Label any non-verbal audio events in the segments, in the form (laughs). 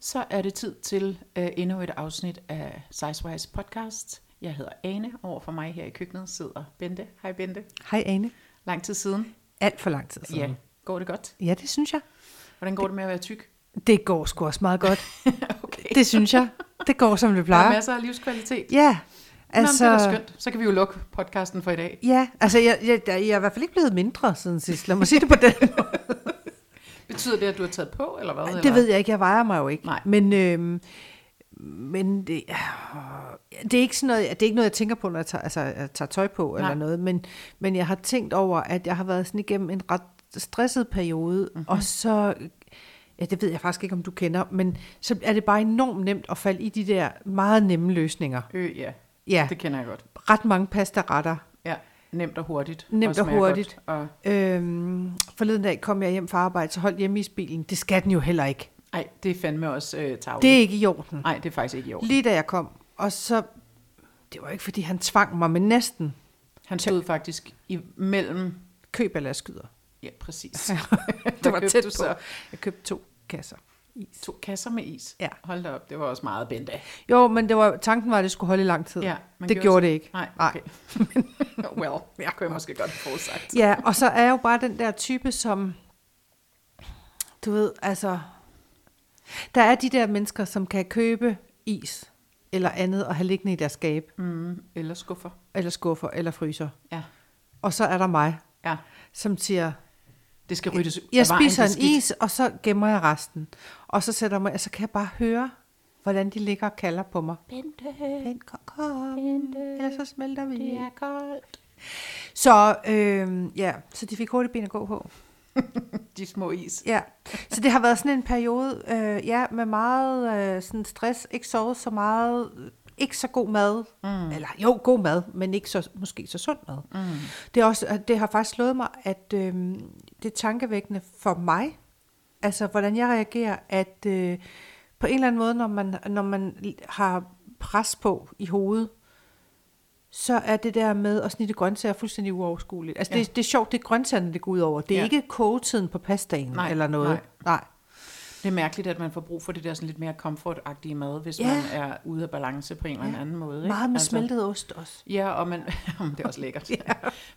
Så er det tid til uh, endnu et afsnit af Sizewise podcast. Jeg hedder Ane, over for mig her i køkkenet sidder Bente. Hej Bente. Hej Ane. Lang tid siden. Alt for lang tid siden. Ja, går det godt? Ja, det synes jeg. Hvordan går det, det med at være tyk? Det går sgu også meget godt. (laughs) okay. Det synes jeg. Det går, som det Der er plejer. masser af livskvalitet. Ja, Altså... Nå, det er altså... da skønt. Så kan vi jo lukke podcasten for i dag. Ja, altså jeg, jeg, jeg, jeg er i hvert fald ikke blevet mindre siden sidst. Lad mig sige det på den (laughs) måde. Betyder det, at du har taget på, eller hvad? eller? Det ved jeg ikke, jeg vejer mig jo ikke. Nej. Men, øhm, men det, øh, det, er ikke sådan noget, det er ikke noget, jeg tænker på, når jeg tager, altså, jeg tager tøj på Nej. eller noget. Men, men jeg har tænkt over, at jeg har været sådan igennem en ret stresset periode, Mhm. mm-hmm. og så... Ja, det ved jeg faktisk ikke, om du kender, men så er det bare enormt nemt at falde i de der meget nemme løsninger. Øh, ja. Ja, Det kender jeg godt. ret mange pastaretter. Ja, nemt og hurtigt. Nemt og hurtigt. Godt. Og, Øhm, forleden dag kom jeg hjem fra arbejde, så holdt hjemme i bilen. Det skal den jo heller ikke. ej, det er fandme også øh, tavligt. Det er ikke i orden. Nej, det er faktisk ikke i orden. Lige da jeg kom, og så... Det var ikke, fordi han tvang mig, men næsten Han stod faktisk imellem... køb eller skyder. Ja, præcis. (laughs) Det var tæt på. så? Jeg købte to kasser. Is. To kasser med is. Ja. Hold da op, det var også meget bente. Jo, men det var, tanken var, at det skulle holde i lang tid. Ja, det gjorde det ikke. Nej, Nej. okay. (laughs) well, jeg kunne jeg måske godt have forudsagt. Ja, og så er jeg jo bare den der type, som... Du ved, altså... Der er de der mennesker, som kan købe is eller andet og have liggende i deres skab, Mm, eller skuffer. eller skuffer, eller fryser. Ja. Og så er der mig, Ja, som siger, det skal ryddes jeg vejen, spiser er en is, og så gemmer jeg resten. Og så sætter mig, så kan jeg bare høre, hvordan de ligger og kalder på mig. Bente, Vent, kom, kom, Bente, ellers så smelter vi. det er koldt. Så øh, ja, så de fik hurtigt ben at gå på. (laughs) De små is. Ja, så det har været sådan en periode, øh, ja, med meget øh, sådan stress, ikke sovet så meget, ikke så god mad, mm. eller jo, god mad, men ikke så, måske så sund mad. Mm. Det, er også, det har faktisk slået mig, at øh, det er tankevækkende for mig, altså hvordan jeg reagerer, at øh, på en eller anden måde, når man, når man har pres på i hovedet, så er det der med at snitte grøntsager fuldstændig uoverskueligt. Altså Ja. det, det er sjovt, det er grøntsagerne, det går ud over. Det er ja. ikke kogetiden på pastaen Nej, eller noget. nej. nej. Det er mærkeligt, at man får brug for det der sådan lidt mere komfortagtige mad, hvis Ja. man er ude af balance på en eller Ja. anden måde. Ikke? Meget med smeltet ost også. Ja, og man, (laughs) det er også lækkert. (laughs) ja.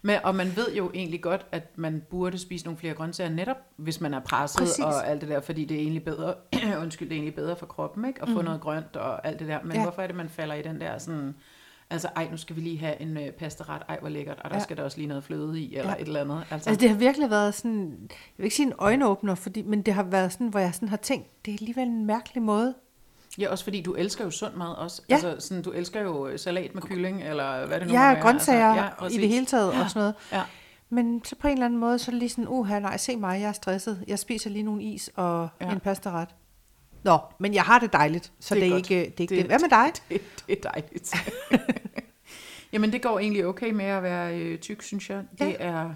Men, og man ved jo egentlig godt, at man burde spise nogle flere grøntsager, netop hvis man er presset Præcis. og alt det der, fordi det er egentlig bedre, (clears throat) undskyld, det er egentlig bedre for kroppen, ikke? At få Mhm. noget grønt og alt det der. Men Ja. hvorfor er det, man falder i den der sådan, altså ej, nu skal vi lige have en øh, pastaret, ej, hvor lækkert, og der Ja. skal der også lige noget fløde i, eller Ja. et eller andet. Altså, Altså det har virkelig været sådan, jeg vil ikke sige en øjenåbner, fordi, men det har været sådan, hvor jeg sådan har tænkt, det er alligevel en mærkelig måde. ja, også fordi du elsker jo sund mad også. Ja. Altså, sådan, du elsker jo øh, salat med kylling, eller hvad det nu Ja, grøntsager altså, ja, i præcis. det hele taget og sådan noget. Ja. Men så på en eller anden måde, så er det lige sådan, uha, nej, se mig, jeg er stresset. Jeg spiser lige nogle is og Ja. ja. en pastaret. Nå, men jeg har det dejligt, så Det det er er, godt. ikke det. Er ikke Det- det. Hvad med dig? (laughs) Det, det er dejligt. (laughs) Jamen, det går egentlig okay med at være øh, tyk, synes jeg. Det Ja. er,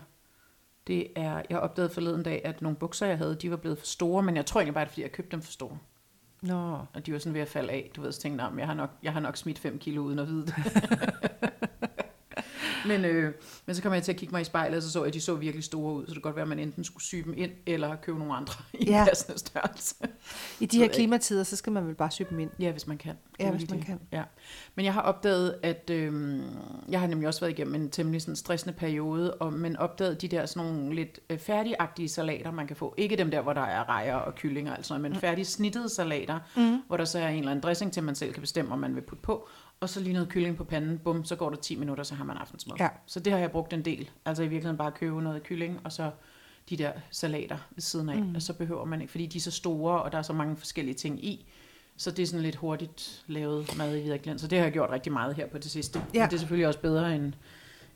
det er, jeg opdagede forleden dag, at nogle bukser, jeg havde, de var blevet for store, men jeg tror egentlig bare, det er, fordi jeg købte dem for store. Nå, Og de var sådan ved at falde af. Du ved, så tænkte jeg, "Nå, men jeg har nok, jeg har nok smidt 5 kilo uden at vide det. (laughs) men, øh, men så kom jeg til at kigge mig i spejlet, og så så jeg, at de så virkelig store ud. Så det kan godt være, at man enten skulle sy dem ind, eller købe nogle andre (laughs) i Ja. passende størrelse. i de her klimatider, så skal man vel bare sy dem ind. Ja, hvis man kan. Ja, hvis man det. kan. Ja. Men jeg har opdaget, at øh, jeg har nemlig også været igennem en temmelig sådan stressende periode, og, men opdaget de der sådan nogle lidt øh, færdigagtige salater, man kan få. Ikke dem der, hvor der er rejer og kyllinger og alt sådan noget, men færdig snittede salater, mm. hvor der så er en eller anden dressing til, man selv kan bestemme, om man vil putte på. Og så lige noget kylling på panden, bum, så går der 10 minutter, så har man aftensmad. Ja. Så det har jeg brugt en del. Altså i virkeligheden bare købe noget kylling, og så de der salater ved siden af. Mm. Og så behøver man ikke, fordi de er så store, og der er så mange forskellige ting i. Så det er sådan lidt hurtigt lavet mad i virkeligheden. Så det har jeg gjort rigtig meget her på det sidste. Ja. Men det er selvfølgelig også bedre end,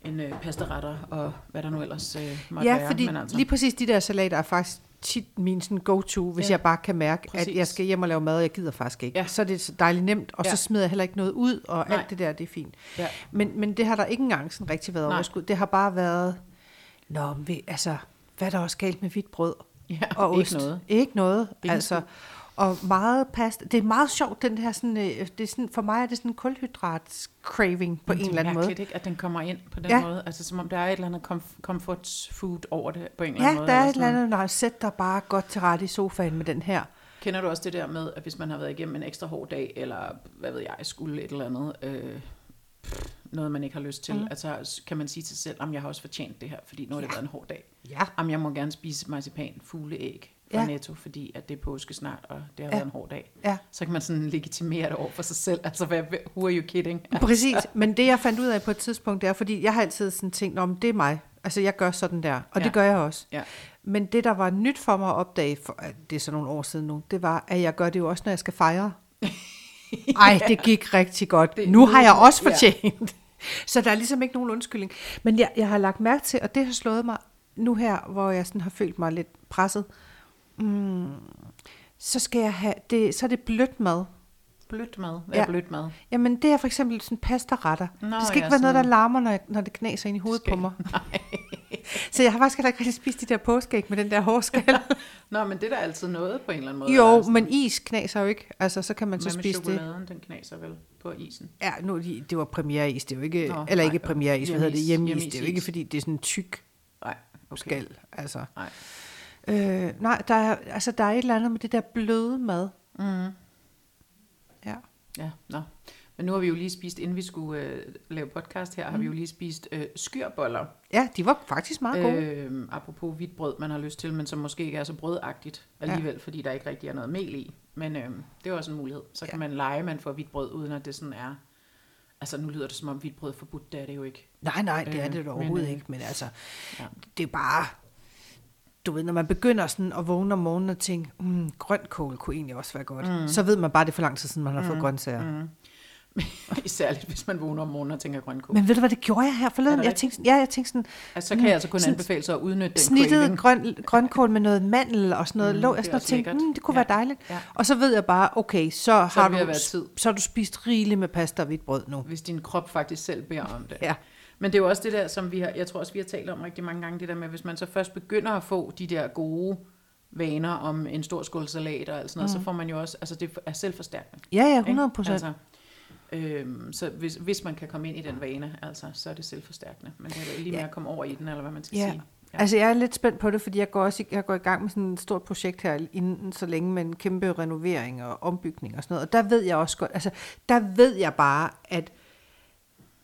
end øh, pastaretter og hvad der nu ellers øh, måtte Ja, være. fordi men altså, lige præcis de der salater er faktisk tit min sådan go-to, hvis Ja. jeg bare kan mærke, Præcis. at jeg skal hjem og lave mad, og jeg gider faktisk ikke. Ja. Så er det så dejligt nemt, og Ja. så smider jeg heller ikke noget ud, og Nej. alt det der, det er fint. Ja. Men, men det har der ikke engang sådan rigtig været Nej. overskud. Det har bare været, nå, vi, altså, hvad er der også galt med hvidt brød ja, og ikke ost? noget. Ikke noget, Ikke altså. Og meget pasta. Det er meget sjovt, den her sådan, øh, det er sådan, for mig er det sådan en kulhydrats craving på Men en det eller er anden måde. mærkeligt, ikke, at den kommer ind på den Ja. måde. Altså som om der er et eller andet comf- comfort food over det på en eller Ja, anden måde. der er et eller andet, når jeg sætter dig bare godt til rette i sofaen med den her. Kender du også det der med, at hvis man har været igennem en ekstra hård dag, eller hvad ved jeg, skulle et eller andet, øh, noget man ikke har lyst til, mm. altså kan man sige til sig selv, at jeg har også fortjent det her, fordi nu har det Ja. været en hård dag. Ja. Jamen, jeg må gerne spise marcipan, fugleæg fra Ja. ja. Netto, fordi at det er påske snart, og det har Ja. været en hård dag. Ja. Så kan man sådan legitimere det over for sig selv. Altså, hvad, who are you kidding? (laughs) Præcis, men det jeg fandt ud af på et tidspunkt, det er, fordi jeg har altid sådan tænkt, om det er mig. Altså jeg gør sådan der, og ja. Ja. det gør jeg også. Ja. Men det, der var nyt for mig at opdage, for, det er så nogle år siden nu, det var, at jeg gør det jo også, når jeg skal fejre. (laughs) Ej, det gik rigtig godt. Det- nu har jeg også ja. fortjent. (laughs) Så der er ligesom ikke nogen undskyldning. Men jeg, jeg har lagt mærke til, og det har slået mig nu her, hvor jeg sådan har følt mig lidt presset. Mm, så skal jeg have, det, så er det blødt mad. Blødt mad. Hvad Ja. er blødt mad? Jamen, det er for eksempel sådan pastaretter. Nå, det skal ja, ikke være noget, der larmer, når, jeg, når det knaser ind i hovedet på mig. (laughs) Så jeg har faktisk heller ikke rigtig spist de der påskeæg med den der hårskal. (laughs) Nå, men det er da altid noget på en eller anden måde. jo, men is knaser jo ikke. Altså, så kan man så spise det. chokoladen? Den knaser vel på isen. Ja, nu, de- det var premiereis, det er jo ikke, Nå, eller nej, ikke premiereis, hvad hedder det, hjemmeis. Det er jo ikke, fordi det er sådan en tyk Nej, okay. skal, altså. Nej. Øh, nej, der er, altså, der er et eller andet med det der bløde mad. Mm. Ja. Ja, nå. Men nu har vi jo lige spist, inden vi skulle øh, lave podcast her, mm. har vi jo Mhm. lige spist øh, skyrboller. ja, de var faktisk meget gode. Øh, apropos hvidt brød, man har lyst til, men som måske ikke er så brødagtigt alligevel, ja. fordi der ikke rigtig er noget mel i. Men øh, det er også en mulighed. Så kan Ja. man lege, man får hvidt brød, uden at det sådan er... Altså nu lyder det som om hvidt brød er forbudt, det er det jo ikke. Nej, nej, det er Øh, det men, overhovedet øh, ikke, men altså, ja. det er bare, du ved, når man begynder sådan at vågne om morgenen og tænke, mm, grønkål kunne egentlig også være godt, mm. så ved man bare, det er for lang tid siden, man har fået grøntsager. Mm. (laughs) Især hvis man vågner om morgenen og tænker grønkål. Men ved du hvad, det gjorde jeg her Er forleden? Jeg tænkte, ja, jeg tænkte sådan, Altså, så kan jeg altså kun sådan anbefale sig at udnytte den snittet craving. grøn, grønkål med noget mandel og sådan noget, mm, lå jeg sådan og tænkte, mm, det kunne Ja. være dejligt. Ja. Og så ved jeg bare, okay, så, har det ved du, tid. så har du spist rigeligt med pasta og hvidt brød nu. Hvis din krop faktisk selv beder om det. Ja. Men det er jo også det der, som vi har, jeg tror også, vi har talt om rigtig mange gange, det der med, hvis man så først begynder at få de der gode vaner om en stor skål salat og alt sådan noget, mm. så får man jo også, altså det er selvforstærkende. Ja, ja, ikke? 100 procent. Altså, øhm, så hvis, hvis man kan komme ind i den vane, altså, så er det selvforstærkende. Men det er lige med Ja. at komme over i den, eller hvad man skal Ja. sige. Ja. Altså, jeg er lidt spændt på det, fordi jeg går også jeg går i gang med sådan et stort projekt her inden så længe med en kæmpe renovering og ombygning og sådan noget. Og der ved jeg også godt, altså, der ved jeg bare, at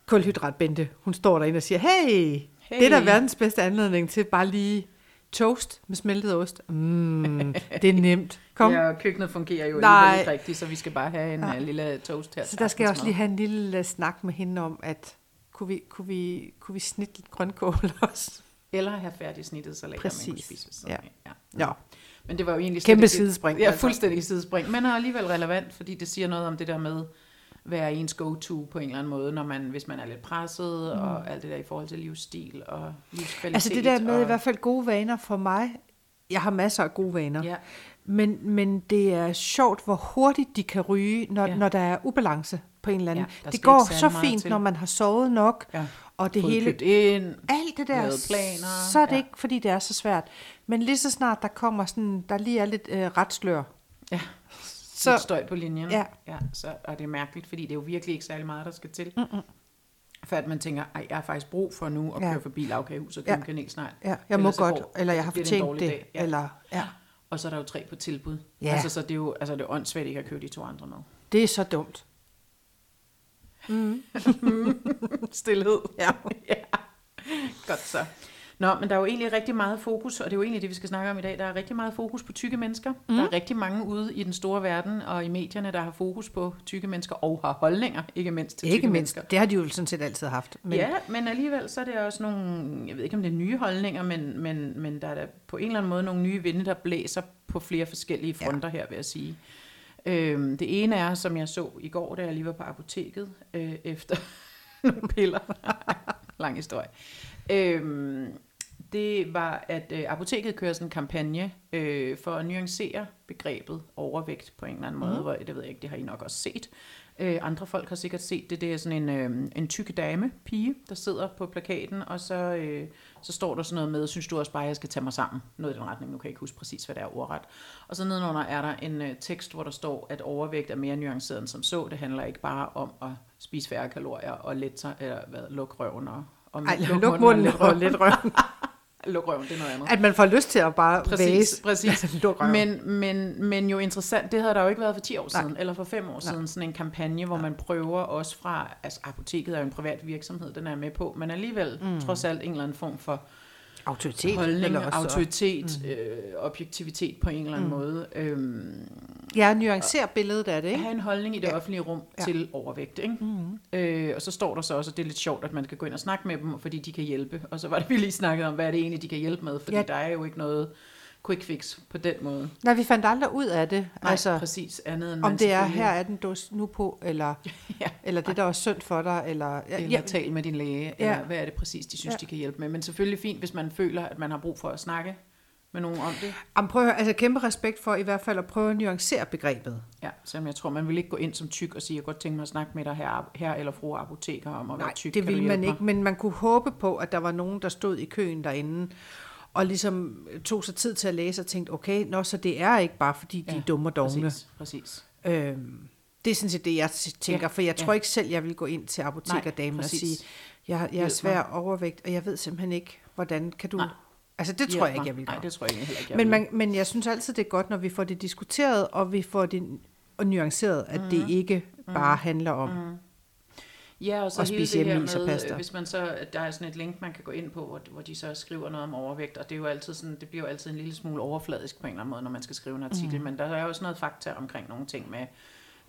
kulhydratbente, hun står derinde og siger, hey, hey. Det er da verdens bedste anledning til bare lige toast med smeltet ost. Mm, det er nemt. Kom. Ja, køkkenet fungerer jo Nej. ikke rigtigt, så vi skal bare have en Nej. uh, lille toast her. Så der skal jeg også lige have en lille øh, snak med hende om, at kunne vi, kunne vi, kunne vi snitte lidt grønkål (laughs) også? Eller have færdig snittet salat, man kunne Præcis. spise ved siden Ja. ja. Ja. Men det var jo egentlig Kæmpe sidespring, Ja, altså. fuldstændig sidespring. Men er alligevel relevant, fordi det siger noget om det der med, er ens go-to på en eller anden måde, når man, hvis man er lidt presset, mm. og alt det der i forhold til livsstil og livskvalitet. Altså det der med og, i hvert fald gode vaner for mig, jeg har masser af gode vaner, Ja, men, men det er sjovt, hvor hurtigt de kan ryge, når, Ja. når der er ubalance på en eller anden. Ja, det går så fint, til. når man har sovet nok, ja. og det Fået hele, ind. alt det der, planer, så er det ja. ikke, fordi det er så svært. Men lige så snart der kommer sådan, der lige er lidt øh, retslør, Ja, så lidt støj på linjen. Ja. ja så er det mærkeligt, fordi det er jo virkelig ikke særlig meget, der skal til. Mm-mm. For at man tænker, ej, jeg har faktisk brug for nu at Ja. køre forbi lavkagehus og Ja. købe kanelsnegl. ja, jeg må Ellers godt, går- eller jeg har det fortjent det. Ja. eller ja, Og så er der jo tre på tilbud. Ja. Altså, så det er jo altså, det er åndssvagt ikke at købe de to andre med. det er så dumt. (laughs) Stilhed. Ja. (laughs) ja. Godt så. Nå, men der er jo egentlig rigtig meget fokus, og det er jo egentlig det, vi skal snakke om i dag. Der er rigtig meget fokus på tykke mennesker. Mm. Der er rigtig mange ude i den store verden og i medierne, der har fokus på tykke mennesker og har holdninger, ikke mindst til Ikke tykke mindst, mennesker. det har de jo sådan set altid haft. Men... Ja, men alligevel så er det også nogle, jeg ved ikke om det er nye holdninger, men, men, men der er da på en eller anden måde nogle nye vinde, der blæser på flere forskellige fronter ja. her, vil jeg sige. Øhm, det ene er, som jeg så i går, da jeg lige var på apoteket, øh, efter (laughs) nogle piller. (laughs) Lang historie. Øhm, det var, at øh, apoteket kører sådan en kampagne øh, for at nuancere begrebet overvægt på en eller anden måde, mm. hvor, det ved jeg ikke, det har I nok også set. Øh, andre folk har sikkert set det. Det er sådan en, øh, en tykke dame, pige, der sidder på plakaten, og så, øh, så står der sådan noget med, synes du også bare, jeg skal tage mig sammen? Noget i den retning, nu kan jeg ikke huske præcis, hvad det er ordret. Og så nedenunder er der en øh, tekst, hvor der står, at overvægt er mere nuanceret end som så. Det handler ikke bare om at spise færre kalorier og let sig, eller hvad, lukke røven og, og Ej, luk munden og lidt røven. Luk røven, det er noget andet. At man får lyst til at bare Præcis, væse. præcis. (laughs) Luk røven. Men, men, men jo interessant, det havde der jo ikke været for 10 år Nej. siden, eller for 5 år siden, sådan en kampagne, hvor man prøver også fra, altså apoteket er jo en privat virksomhed, den er jeg med på, men alligevel mm. trods alt en eller anden form for autoritet. holdning, eller også- autoritet, mm. øh, objektivitet på en eller anden mm. måde. Øhm, Ja, nuancere billedet af det, ikke? have en holdning i det Ja. offentlige rum Ja. til overvægt. Ikke? Mm. Øh, og så står der så også, at det er lidt sjovt, at man kan gå ind og snakke med dem, fordi de kan hjælpe. Og så var det, vi lige snakket om, hvad er det egentlig, de kan hjælpe med, fordi ja. der er jo ikke noget quick fix på den måde. Nej, vi fandt aldrig ud af det. Nej, altså, præcis andet end om det er, her er den dos nu på, eller, (laughs) Ja. eller det, der er synd for dig, eller... Ja, eller ja, tale med din læge, Ja. eller hvad er det præcis, de synes, Ja. de kan hjælpe med. Men selvfølgelig fint, hvis man føler, at man har brug for at snakke med nogen om det. Jamen, prøv at høre, altså kæmpe respekt for i hvert fald at prøve at nuancere begrebet. Ja, selvom jeg tror, man vil ikke gå ind som tyk og sige, jeg godt tænke mig at snakke med dig her, her eller fru apoteker om at Nej, være tyk. det Kan du ville man ikke, men man kunne håbe på, at der var nogen, der stod i køen derinde, og ligesom tog sig tid til at læse og tænkte, okay, nå, så det er ikke bare, fordi de Ja, er dumme og dogne. Præcis, præcis. Øhm, det er sådan set det, jeg tænker, Ja, for jeg ja. tror ikke selv, jeg vil gå ind til apotekerdamen og sige, jeg, jeg er svær overvægt, og jeg ved simpelthen ikke, hvordan kan du... Nej. Altså, det tror jeg ikke, jeg vil gøre. Nej, det tror jeg heller ikke, jeg Men, man, men jeg synes altid, det er godt, når vi får det diskuteret, og vi får det og nuanceret, at Mhm. det ikke bare handler om... Ja, og så og hele det her med, pasta. øh, hvis man så, der er sådan et link, man kan gå ind på, hvor, hvor de så skriver noget om overvægt, og det er jo altid sådan, det bliver jo altid en lille smule overfladisk på en eller anden måde, når man skal skrive en artikel, mm. men der er jo også noget fakta omkring nogle ting med,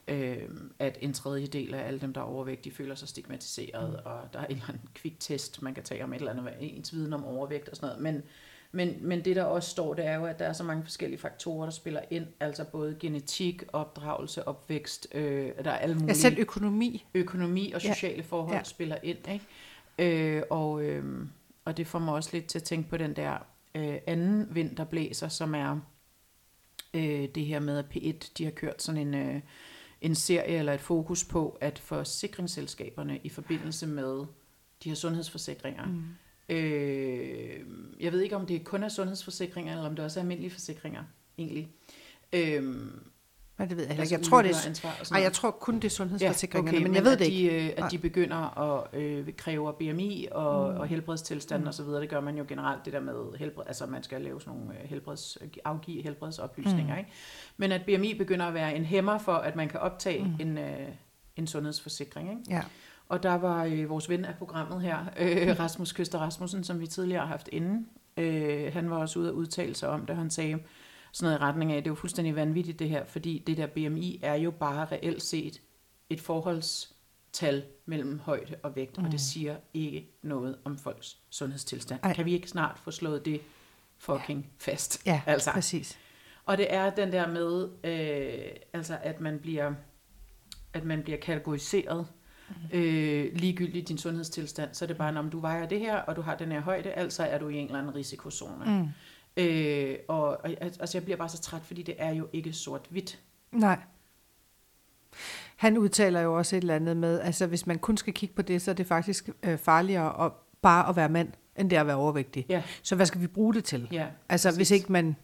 øh, at en tredjedel af alle dem, der er overvægt, de føler sig stigmatiseret, mm. og der er en eller anden kviktest, man kan tage om et eller andet, ens viden om overvægt og sådan noget, men men, men det, der også står, det er jo, at der er så mange forskellige faktorer, der spiller ind, altså både genetik, opdragelse, opvækst, øh, der er alle mulige Ja, selv økonomi. økonomi og Ja. sociale forhold Ja. ja. spiller ind. Ikke? Øh, og, øh, og det får mig også lidt til at tænke på den der øh, anden vind, der blæser, som er øh, det her med, at P1 de har kørt sådan en, øh, en serie eller et fokus på, at forsikringsselskaberne i forbindelse med de her sundhedsforsikringer, mm. Øh, jeg ved ikke, om det kun er sundhedsforsikringer, eller om det også er almindelige forsikringer, egentlig. Øh, Men det ved jeg heller altså ikke. Jeg tror, det er, ulykker, ansvar og sådan ej, noget. jeg tror kun, det er sundhedsforsikringerne, okay, men jeg ved det at ikke. de, øh, Nej. At de begynder at øh, kræve BMI og, mm. og helbredstilstand Mm. og så videre, det gør man jo generelt, det der med helbred, altså man skal lave sådan nogle øh, helbreds, afgive helbredsoplysninger, Mm. ikke? Men at BMI begynder at være en hæmmer for, at man kan optage mm. en, øh, en sundhedsforsikring, ikke? Ja. Og der var øh, vores ven af programmet her, øh, Rasmus Køster Rasmussen, som vi tidligere har haft inde. Øh, han var også ude at udtale sig om det. Han sagde sådan noget i retning af, at det er jo fuldstændig vanvittigt det her, fordi det der BMI er jo bare reelt set et forholdstal mellem højde og vægt, mm. og det siger ikke noget om folks sundhedstilstand. Ej. Kan vi ikke snart få slået det fucking ja. fast? Ja, altså. præcis. Og det er den der med, øh, altså at man bliver, at man bliver kategoriseret. Øh, ligegyldigt din sundhedstilstand, så er det bare, om du vejer det her, og du har den her højde, altså er du i en eller anden risikozone. Mm. Øh, og, og altså, jeg bliver bare så træt, fordi det er jo ikke sort-hvidt. Nej. Han udtaler jo også et eller andet med, altså hvis man kun skal kigge på det, så er det faktisk øh, farligere at bare at være mand, end det at være overvægtig. Ja. Så hvad skal vi bruge det til? Ja, Altså præcis. hvis ikke man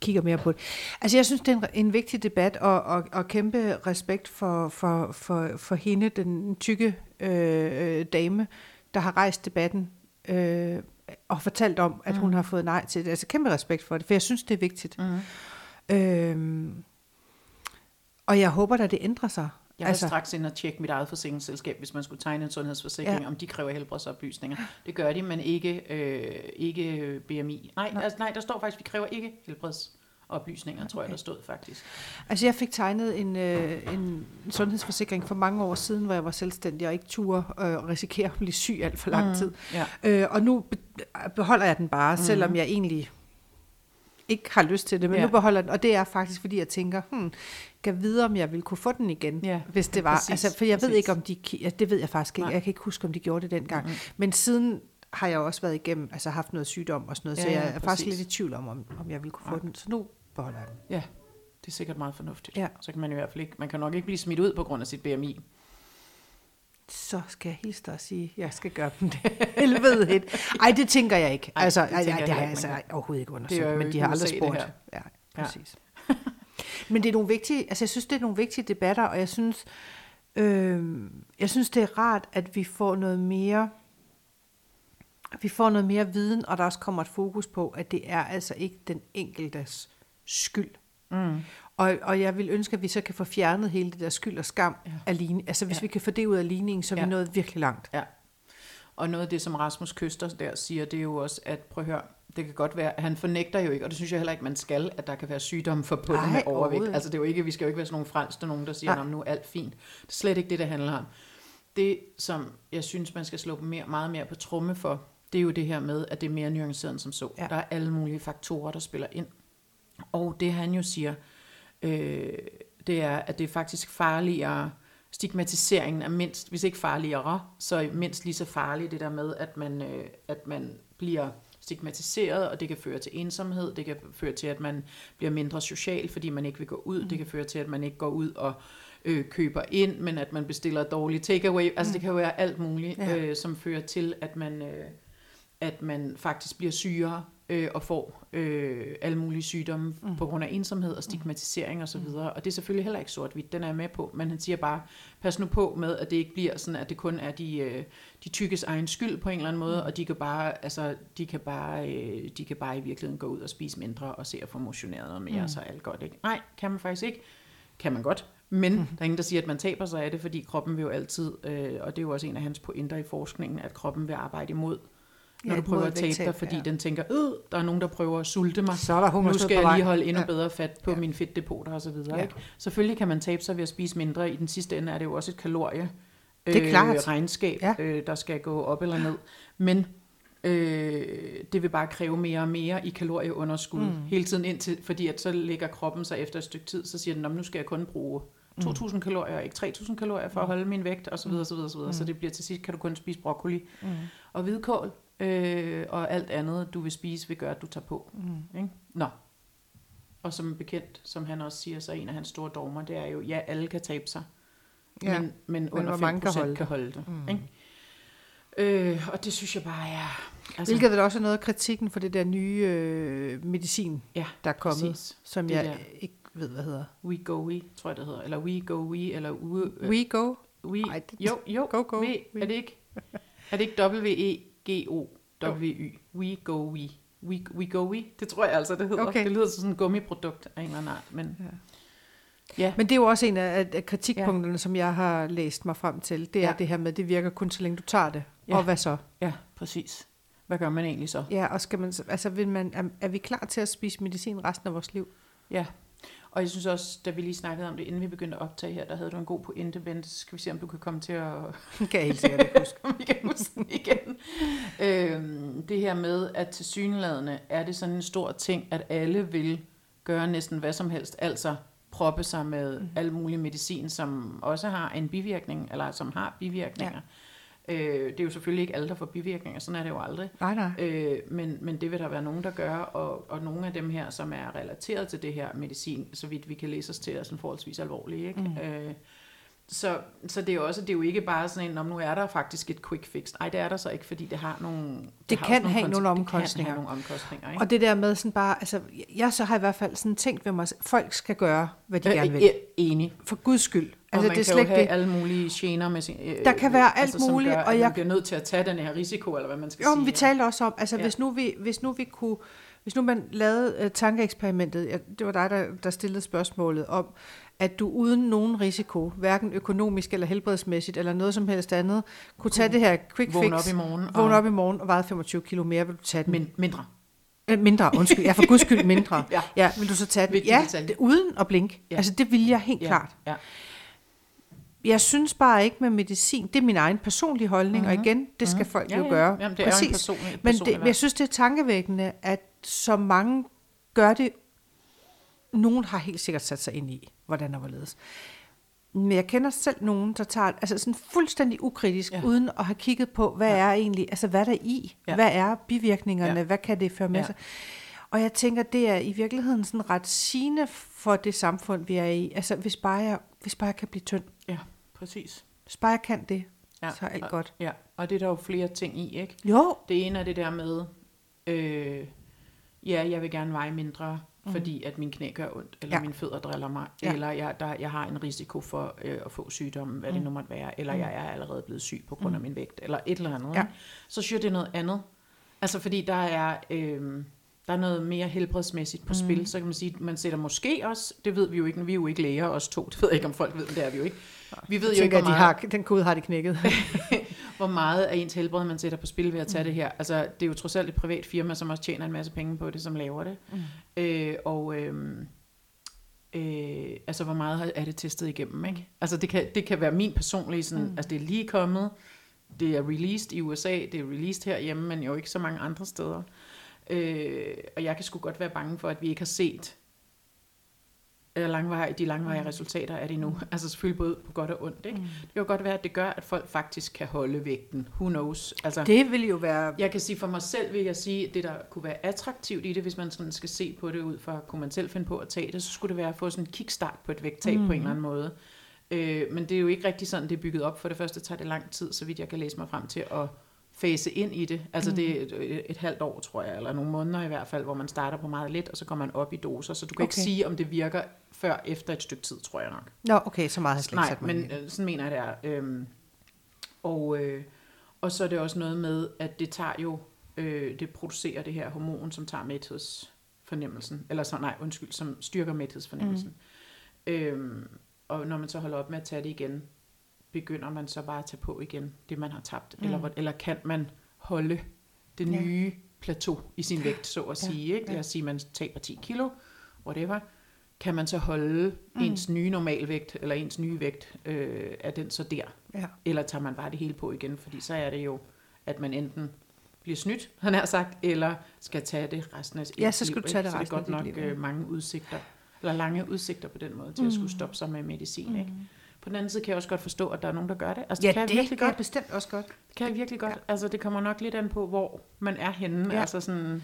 kigger mere på det. Altså jeg synes, det er en, en vigtig debat, og, og, og kæmpe respekt for, for, for, for hende, den tykke øh, øh, dame, der har rejst debatten øh, og fortalt om, at mm. hun har fået nej til det. Altså kæmpe respekt for det, for jeg synes, det er vigtigt. Mm. Øhm, og jeg håber, at det ændrer sig. Jeg altså, straks ind og tjekke mit eget forsikringsselskab, hvis man skulle tegne en sundhedsforsikring, Ja. om de kræver helbredsoplysninger. Det gør de, men ikke, øh, ikke BMI. Nej, nej. Altså, nej, der står faktisk, vi kræver ikke helbredsoplysninger, tror jeg, der stod faktisk. Altså jeg fik tegnet en, øh, en sundhedsforsikring for mange år siden, hvor jeg var selvstændig og ikke turde øh, risikere at blive syg alt for lang tid. Ja. Øh, og nu be- beholder jeg den bare, mm. selvom jeg egentlig ikke har lyst til det, men ja. Ja. nu beholder den. Og det er faktisk, fordi jeg tænker, hmm, kan vide, om jeg ville kunne få den igen, Ja, hvis det var. præcis, altså, for jeg ved præcis. ikke, om de... Ja, det ved jeg faktisk ikke. Nej. Jeg kan ikke huske, om de gjorde det dengang. Mm-mm. Men siden har jeg også været igennem, altså haft noget sygdom og sådan noget, så Ja, jeg ja, er faktisk lidt i tvivl om, om, om jeg ville kunne få Ja. den. Så nu beholder jeg den. Det er sikkert meget fornuftigt. Ja. Så kan man i hvert fald ikke, man kan nok ikke blive smidt ud på grund af sit BMI. Så skal jeg hilse dig og sige, at jeg skal gøre dem det. (laughs) Helvede et. Ej, det tænker jeg ikke. Ej, altså, det ej, ej, det har jeg altså overhovedet ikke Det er undersøgt, jo men de har aldrig det spurgt. Ja, Ja. præcis. (laughs) men det er nogle vigtige, altså jeg synes, det er nogle vigtige debatter, og jeg synes, øh, jeg synes, det er rart, at vi får noget mere vi får noget mere viden, og der også kommer et fokus på, at det er altså ikke den enkeltes skyld. Mm. Og, og jeg vil ønske, at vi så kan få fjernet hele det der skyld og skam Ja. ligning. Altså hvis Ja. vi kan få det ud af ligningen, så er Ja. vi nået virkelig langt. Ja. Og noget af det, som Rasmus Køster der siger, det er jo også, at prøv at høre, det kan godt være, han fornægter jo ikke, og det synes jeg heller ikke, man skal, at der kan være sygdomme forbundet Nej, med overvægt. Altså det er jo ikke, vi skal jo ikke være sådan nogle frelste nogen, der siger, at nu er alt fint. Det er slet ikke det, det handler om. Det, som jeg synes, man skal slå mere, meget mere på tromme for, det er jo det her med, at det er mere nuanceret end som så. Ja. Der er alle mulige faktorer, der spiller ind. Og det han jo siger, øh, det er, at det er faktisk farligere, stigmatiseringen er mindst, hvis ikke farligere, så mindst lige så farligt det der med, at man, øh, at man bliver stigmatiseret, og det kan føre til ensomhed, det kan føre til, at man bliver mindre social, fordi man ikke vil gå ud, det kan føre til, at man ikke går ud og øh, køber ind, men at man bestiller dårlig takeaway, altså det kan jo være alt muligt, Ja. øh, som fører til, at man, øh, at man faktisk bliver sygere øh, og får øh, alle mulige sygdomme mm. på grund af ensomhed og stigmatisering osv. Og, og det er selvfølgelig heller ikke sort-hvidt, den er jeg med på, men han siger bare, pas nu på med, at det ikke bliver sådan, at det kun er de, øh, de tykkes egen skyld på en eller anden måde, og de kan bare, altså, de kan bare, øh, de kan bare i virkeligheden gå ud og spise mindre og se at få motioneret noget mere, mm. så er alt godt, ikke? Nej, kan man faktisk ikke. Kan man godt, men mm. der er ingen, der siger, at man taber sig af det, fordi kroppen vil jo altid, øh, og det er jo også en af hans pointer i forskningen, at kroppen vil arbejde imod når Ja, du prøver at tabe dig, fordi ja. den tænker, øh, der er nogen, der prøver at sulte mig. Så er der Nu skal jeg lige holde endnu Ja. bedre fat på Ja. mine fedtdepoter og så videre. Ja. Ikke? Selvfølgelig kan man tabe sig ved at spise mindre. I den sidste ende er det jo også et kalorie Det er klart. regnskab, Ja. øh, der skal gå op eller ned. Men øh, det vil bare kræve mere og mere i kalorieunderskud mm. hele tiden indtil, fordi at så ligger kroppen sig efter et stykke tid, så siger den, "Nå, men nu skal jeg kun bruge 2.000 kalorier, ikke 3.000 kalorier for at holde min vægt, og så videre, så videre, så videre. Så det bliver til sidst, kan du kun spise broccoli Mm. og hvidkål, øh, og alt andet, du vil spise, vil gøre, at du tager på. Mm. Ikke? Nå. Og som bekendt, som han også siger, så en af hans store dogmer, det er jo, ja, alle kan tabe sig, Ja. men, men under hvor 5% mange kan holde, kan holde det. Mm. Ikke? Øh, og det synes jeg bare er... Altså, Hvilket vel også er noget af kritikken for det der nye øh, medicin, Ja, der er kommet, præcis. som Det jeg der. ikke ved, hvad hedder. We go we, tror jeg det hedder. Eller we go we, eller we... øh, We go. we Ej, det- jo, jo, Go, go. We, We. er det ikke? Er det ikke W-E-G-O? W-Y. We go we. We, we go we. Det tror jeg altså, det hedder. Okay. Det lyder som sådan et gummiprodukt af en eller anden art. Men, Ja. ja. Men det er jo også en af, af kritikpunkterne, ja. som jeg har læst mig frem til. Det er Ja. det her med, det virker kun så længe du tager det. Ja. Og hvad så? ja, præcis. Hvad gør man egentlig så? Ja, og skal man, så- altså, vil man, er, er vi klar til at spise medicin resten af vores liv? Ja, og jeg synes også, da vi lige snakkede om det, inden vi begyndte at optage her, der havde du en god pointe. Så skal vi se, om du kan komme til at... Kan helt sikkert ikke huske. (laughs) om vi kan huske den igen. øhm, det her med, at til synlædende er det sådan en stor ting, at alle vil gøre næsten hvad som helst, altså proppe sig med mm. al mulig medicin, som også har en bivirkning, eller som har bivirkninger. Ja. Øh, det er jo selvfølgelig ikke alle, der får bivirkninger, sådan er det jo aldrig. Nej, nej. Øh, men, men det vil der være nogen, der gør, og, og nogle af dem her, som er relateret til det her medicin, så vidt vi kan læse os til, er sådan forholdsvis alvorlige. Ikke? Mm. Øh, så, så det er jo også, det er jo ikke bare sådan en, om nu er der faktisk et quick fix. Nej, det er der så ikke, fordi det har nogle... Det, har kan også have nogle konse- omkostninger. Det kan have nogle omkostninger, ikke? Og det der med sådan bare, altså, jeg så har i hvert fald sådan tænkt ved mig, folk skal gøre, hvad de Øh, gerne vil. øh, enig. For guds skyld. Altså, Altså, man det er kan slet jo have det. alle mulige gener med sin... Øh, Der kan være alt altså, muligt, gør, og jeg- bliver nødt til at tage den her risiko, eller hvad man skal Jo, sige. men vi talte også om, altså Ja. hvis, nu vi, hvis nu vi kunne, hvis nu man lavede uh, tankeeksperimentet, ja, det var dig, der, der stillede spørgsmålet om, at du uden nogen risiko, hverken økonomisk eller helbredsmæssigt, eller noget som helst andet, kunne tage det her quick Vågne fix, op i morgen. vågne og- op i morgen og veje 25 kilo mere, vil du tage den? Men, mindre. Øh, mindre, undskyld. Ja, for guds skyld mindre. (laughs) Ja. ja, vil du så tage den? Ja, det, uden at blinke. Ja. Altså, det vil jeg helt Ja, klart. Ja. Jeg synes bare ikke med medicin, det er min egen personlige holdning, mm-hmm. og igen, det skal folk ja, jo ja. gøre. Jamen, det er jo en personlig, Men personlig det, men jeg synes, det er tankevækkende, at så mange gør det. Nogen har helt sikkert sat sig ind i, hvordan og hvorledes. Men jeg kender selv nogen, der tager altså sådan fuldstændig ukritisk, Ja. uden at have kigget på, hvad Ja. er egentlig, altså hvad der er i, Ja. hvad er bivirkningerne, Ja. hvad kan det føre med Ja. sig. Og jeg tænker, det er i virkeligheden sådan ret sigende for det samfund, vi er i. Altså hvis bare jeg, hvis bare jeg kan blive tynd, Ja, præcis. hvis bare jeg kan det, Ja. ja. så er alt og, godt. Ja, og det er der jo flere ting i, ikke? Jo, Det ene er det der med, øh, ja, jeg vil gerne veje mindre, mm. fordi at min knæ gør ondt, eller ja. Mine fødder driller mig, ja. Eller jeg, der, jeg har en risiko for øh, at få sygdommen, hvad mm. det nu måtte være, eller mm. jeg er allerede blevet syg på grund af min vægt, eller et eller andet. Ja. Så synes jeg, det er noget andet Altså fordi der er, øh, der er noget mere helbredsmæssigt på mm. spil, så kan man sige, man sætter måske også, det ved vi jo ikke, vi er jo ikke læger, os to, det ved jeg ikke, om folk ved, men det er vi jo ikke. Vi ved Jeg jo ikke, tænker, hvor at de meget, har, den kode har de knækket. (laughs) hvor meget af ens helbred, man sætter på spil ved at tage mm. det her. Altså, det er jo trods alt et privat firma, som også tjener en masse penge på det, som laver det. Mm. Øh, og øh, øh, altså, hvor meget er det testet igennem, ikke? Altså, det kan, det kan være min personlige, sådan, mm. altså, det er lige kommet, det er released i USA, det er released herhjemme, men jo ikke så mange andre steder. Øh, og jeg kan sgu godt være bange for, at vi ikke har set øh, langveje, de langvarige resultater af det nu. (laughs) Altså selvfølgelig både på godt og ondt. Ikke? Mm. Det kan jo godt være, at det gør, at folk faktisk kan holde vægten. Who knows? Altså, Det vil jo være... jeg kan sige for mig selv, vil jeg sige, at det der kunne være attraktivt i det, hvis man sådan skal se på det ud fra, kunne man selv finde på at tage det, så skulle det være at få sådan en kickstart på et vægttab mm. på en eller anden måde. Øh, men det er jo ikke rigtig sådan, det er bygget op. For det første tager det lang tid, så vidt jeg kan læse mig frem til at fase ind i det. Altså mm. det er et, et halvt år, tror jeg, eller nogle måneder i hvert fald, hvor man starter på meget lidt, og så går man op i doser. Så du kan okay. ikke sige, om det virker før efter et stykke tid, tror jeg nok. Nå, okay, så meget har jeg slet ikke Nej, men ind øh, sådan mener jeg det er. Øhm, og, øh, og så er det også noget med, at det tager jo, øh, det producerer det her hormon, som tager mæthedsfornemmelsen, eller så, nej, undskyld, som styrker mæthedsfornemmelsen. Mm. Øhm, og når man så holder op med at tage det igen, begynder man så bare at tage på igen, det man har tabt, mm. eller, eller kan man holde det Ja. nye plateau i sin vægt, så at Ja, sige. Ikke? Lad os sige, at man taber 10 kilo, whatever, kan man så holde mm. ens nye normalvægt, eller ens nye vægt, øh, er den så der? Ja. Eller tager man bare det hele på igen? Fordi så er det jo, at man enten bliver snydt, (laughs) han har sagt, eller skal tage det resten af sit Ja, så liv, skal du ikke? tage det så resten af det er godt dit nok liv, ja. mange udsigter, eller lange udsigter på den måde, til mm. at skulle stoppe sig med medicin. Ikke? På den anden side kan jeg også godt forstå, at der er nogen, der gør det. Altså, Ja, det kan jeg virkelig godt. bestemt også godt. Det kan jeg virkelig godt. Altså, det kommer nok lidt an på, hvor man er henne. Ja. Altså sådan,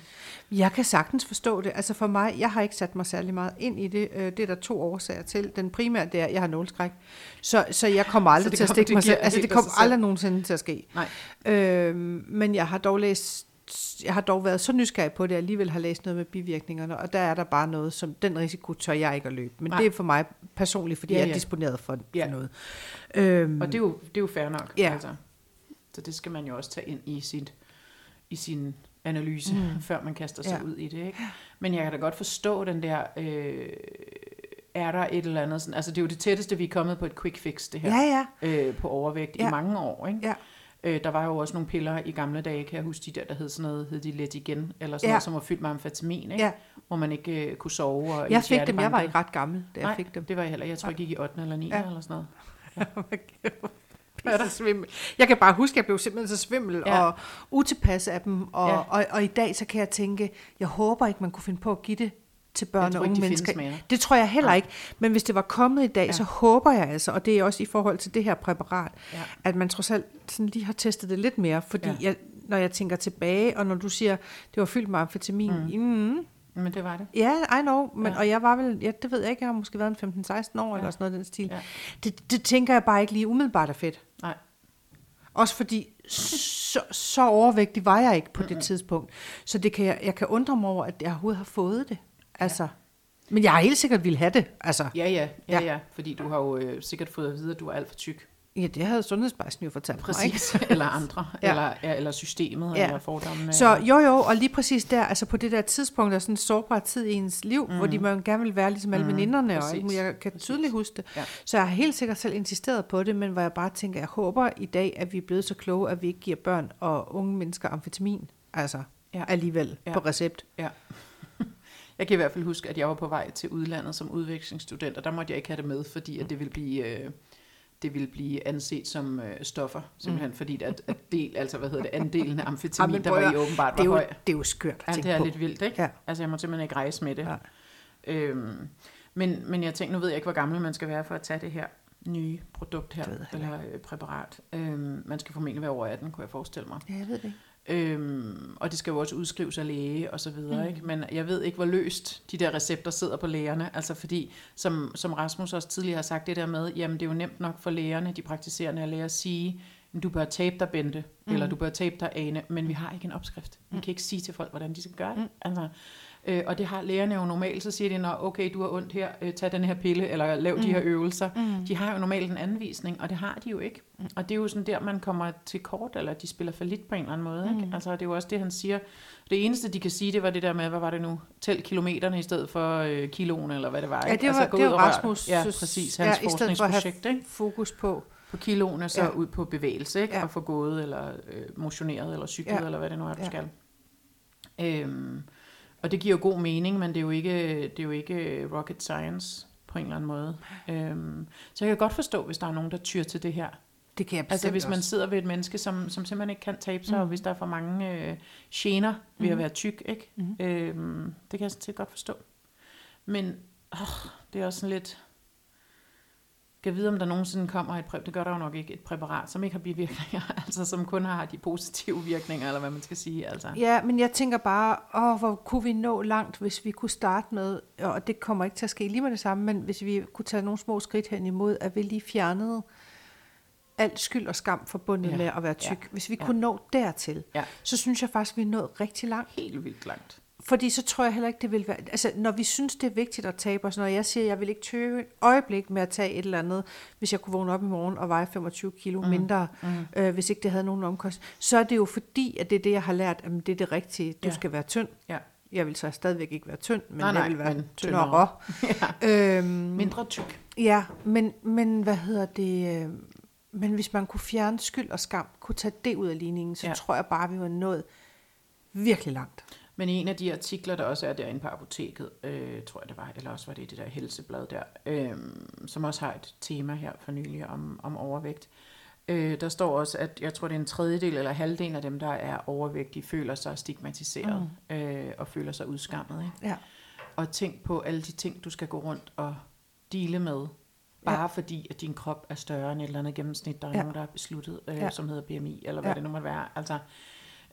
Jeg kan sagtens forstå det. Altså for mig, jeg har ikke sat mig særlig meget ind i det. Øh, Det er der to årsager til. Den primære, det er, at jeg har nålskræk. Så, så jeg kommer (laughs) aldrig det til at kom- stikke det mig selv. Altså det kommer aldrig nogensinde til at ske. nej. Øhm, men jeg har dog læst jeg har dog været så nysgerrig på det, at jeg alligevel har læst noget med bivirkningerne, og der er der bare noget, som den risiko tør jeg ikke at løbe. Men Nej. det er for mig personligt, fordi Ja, jeg er disponeret for, for Ja. noget. Øhm, Og det er jo, det er jo fair nok. Ja. Altså. Så det skal man jo også tage ind i, sit, i sin analyse, mm. (laughs) før man kaster sig ja. ud i det. Ikke? Men jeg kan da godt forstå den der, øh, er der et eller andet, sådan, altså det er jo det tætteste, vi er kommet på et quick fix, det her, ja, ja. øh, på overvægt Ja. i mange år. Ikke? Ja. Øh, der var jo også nogle piller i gamle dage, kan jeg huske, de der, der hed sådan noget, hed de let igen, eller sådan Ja. noget, som var fyldt med amfetamin, ikke? Ja. hvor man ikke øh, kunne sove. Og Jeg fik dem, jeg var ikke ret gammel, da jeg Nej, fik dem. det var jeg heller. Jeg tror, jeg gik i 8. eller 9. Ja. Ja. eller sådan noget. (laughs) Pisse svimmel. Jeg kan bare huske, at jeg blev simpelthen så svimmel ja. Ja. og utilpas af dem. Og, ja. Ja. og, og i dag, så kan jeg tænke, jeg håber ikke, man kunne finde på at give det til børn tror og unge de mennesker. mere. Det tror jeg heller Nej. ikke. Men hvis det var kommet i dag, ja. Ja. så håber jeg altså, og det er også i forhold til det her præparat, Ja. at man trods alt sådan lige har testet det lidt mere. Fordi ja. Ja. jeg, når jeg tænker tilbage, og når du siger, det var fyldt med amfetamin, mm. Mm, Men det var det. Ja, I know, men, ja. Ja. og jeg var vel, ja, det ved jeg ikke, jeg har måske været en 15-16 år, ja. eller Ja. sådan noget den stil. Ja. Ja. Det, det tænker jeg bare ikke lige umiddelbart er fedt. Nej. Også fordi, så, så overvægtig var jeg ikke på det tidspunkt. Så det kan jeg, jeg kan undre mig over, at jeg overhovedet har fået det. Altså, ja. Men jeg har helt sikkert ville have det. Altså, Ja, ja, Ja. ja. Fordi du har jo øh, sikkert fået at vide, at du er alt for tyk. ja, det havde sundhedsbejsen jo fortalt mig. Ikke? Præcis. (laughs) eller andre. (laughs) Ja. eller, ja, eller systemet, Ja. eller fordommene. Så jo jo, og lige præcis der, altså på det der tidspunkt, der er sådan en sårbar tid i ens liv, mm. hvor de man gerne vil være ligesom alle mm. veninderne, og præcis. ikke, jeg kan Præcis. tydeligt huske det. Ja. Så jeg har helt sikkert selv insisteret på det, men hvor jeg bare tænker, jeg håber i dag, at vi er blevet så kloge, at vi ikke giver børn og unge mennesker amfetamin, altså Ja. alligevel Ja. på recept. Ja. Jeg kan i hvert fald huske, at jeg var på vej til udlandet som udvekslingsstudent, og der måtte jeg ikke have det med, fordi at det ville blive, øh, det ville blive anset som øh, stoffer, simpelthen mm. fordi at, at del, altså hvad hedder det, andelen af amfetamin, Jamen, der var i åbenbart Det er, var jo, høj. det er jo skørt at Ja, det er på. lidt vildt, ikke? Ja. Altså, jeg må simpelthen ikke rejse med det. Ja. Øhm, men, men jeg tænkte, nu ved jeg ikke, hvor gammel man skal være for at tage det her nye produkt her, eller øh, præparat. Øhm, man skal formentlig være over 18, kunne jeg forestille mig. Ja, jeg ved det. Øhm, og det skal jo også udskrives af læge og så videre, mm. ikke? Men jeg ved ikke, hvor løst de der recepter sidder på lægerne. Altså fordi, som, som Rasmus også tidligere har sagt det der med, jamen det er jo nemt nok for lægerne, de praktiserende læger at sige, "Men du bør tabe dig, Bente, mm. eller du bør tabe dig, Ane, men vi har ikke en opskrift. Vi kan ikke sige til folk, hvordan de skal gøre det. Mm. Altså, Øh, og det har lægerne jo normalt, så siger de, Nå, okay, du har ondt her, øh, tag den her pille, eller lav mm. de her øvelser. Mm. De har jo normalt en anvisning, og det har de jo ikke. Mm. Og det er jo sådan der, man kommer til kort, eller de spiller for lidt på en eller anden måde. Ikke? Mm. Altså, det er jo også det, han siger. Det eneste, de kan sige, det var det der med, hvad var det nu? Tæl kilometerne i stedet for øh, kiloen, eller hvad det var. Ikke? Ja, det var, altså, det var Rasmus' ja, præcis, hans ja, forskningsprojekt. Ikke? fokus på på kiloene, så ja. ud på bevægelse, ikke? Ja. og få gået, eller øh, motioneret, eller cyklet, ja. eller hvad det nu er, du ja. skal. Øhm, og det giver jo god mening, men det er jo ikke, det er jo ikke rocket science på en eller anden måde. Øhm, så jeg kan godt forstå, hvis der er nogen, der tyr til det her. Det kan jeg Altså hvis man sidder ved et menneske, som, som simpelthen ikke kan tabe sig, mm. og hvis der er for mange øh, gener ved mm. at være tyk, ikke? Mm. Øhm, det kan jeg sådan set godt forstå. Men åh, det er også sådan lidt kan vide, om der nogensinde kommer et præparat, det gør der jo nok ikke, et præparat, som ikke har bivirkninger, (laughs) altså som kun har de positive virkninger, eller hvad man skal sige. Altså. Ja, men jeg tænker bare, åh, hvor kunne vi nå langt, hvis vi kunne starte med, og det kommer ikke til at ske lige med det samme, men hvis vi kunne tage nogle små skridt hen imod, at vi lige fjernede alt skyld og skam forbundet ja. med at være tyk. Ja. Hvis vi ja. kunne nå dertil, ja. så synes jeg faktisk, vi er nået rigtig langt. Helt vildt langt. Fordi så tror jeg heller ikke, det vil være... Altså, når vi synes, det er vigtigt at tabe os, når jeg siger, jeg vil ikke tøve et øjeblik med at tage et eller andet, hvis jeg kunne vågne op i morgen og veje 25 kilo mm. mindre, mm. Øh, hvis ikke det havde nogen omkost, så er det jo fordi, at det er det, jeg har lært, at det er det rigtige. Du ja. skal være tynd. Ja. Jeg vil så stadigvæk ikke være tynd, men nej, nej, jeg vil være tyndere. (laughs) ja. øhm, Mindre tyk. Ja, men, men hvad hedder det... Øh, men hvis man kunne fjerne skyld og skam, kunne tage det ud af ligningen, så ja. tror jeg bare, vi var nået virkelig langt. Men en af de artikler, der også er derinde på apoteket, øh, tror jeg det var, eller også var det i det der helseblad der, øh, som også har et tema her for nylig om, om overvægt. Øh, der står også, at jeg tror, det er en tredjedel eller halvdel af dem, der er overvægtige, føler sig stigmatiseret mm. øh, og føler sig udskammet. Ikke? Ja. Og tænk på alle de ting, du skal gå rundt og dele med, bare ja. fordi, at din krop er større end et eller andet gennemsnit, der er ja. nogen, der har besluttet, øh, ja. som hedder BMI, eller hvad ja. det nu måtte være. Altså,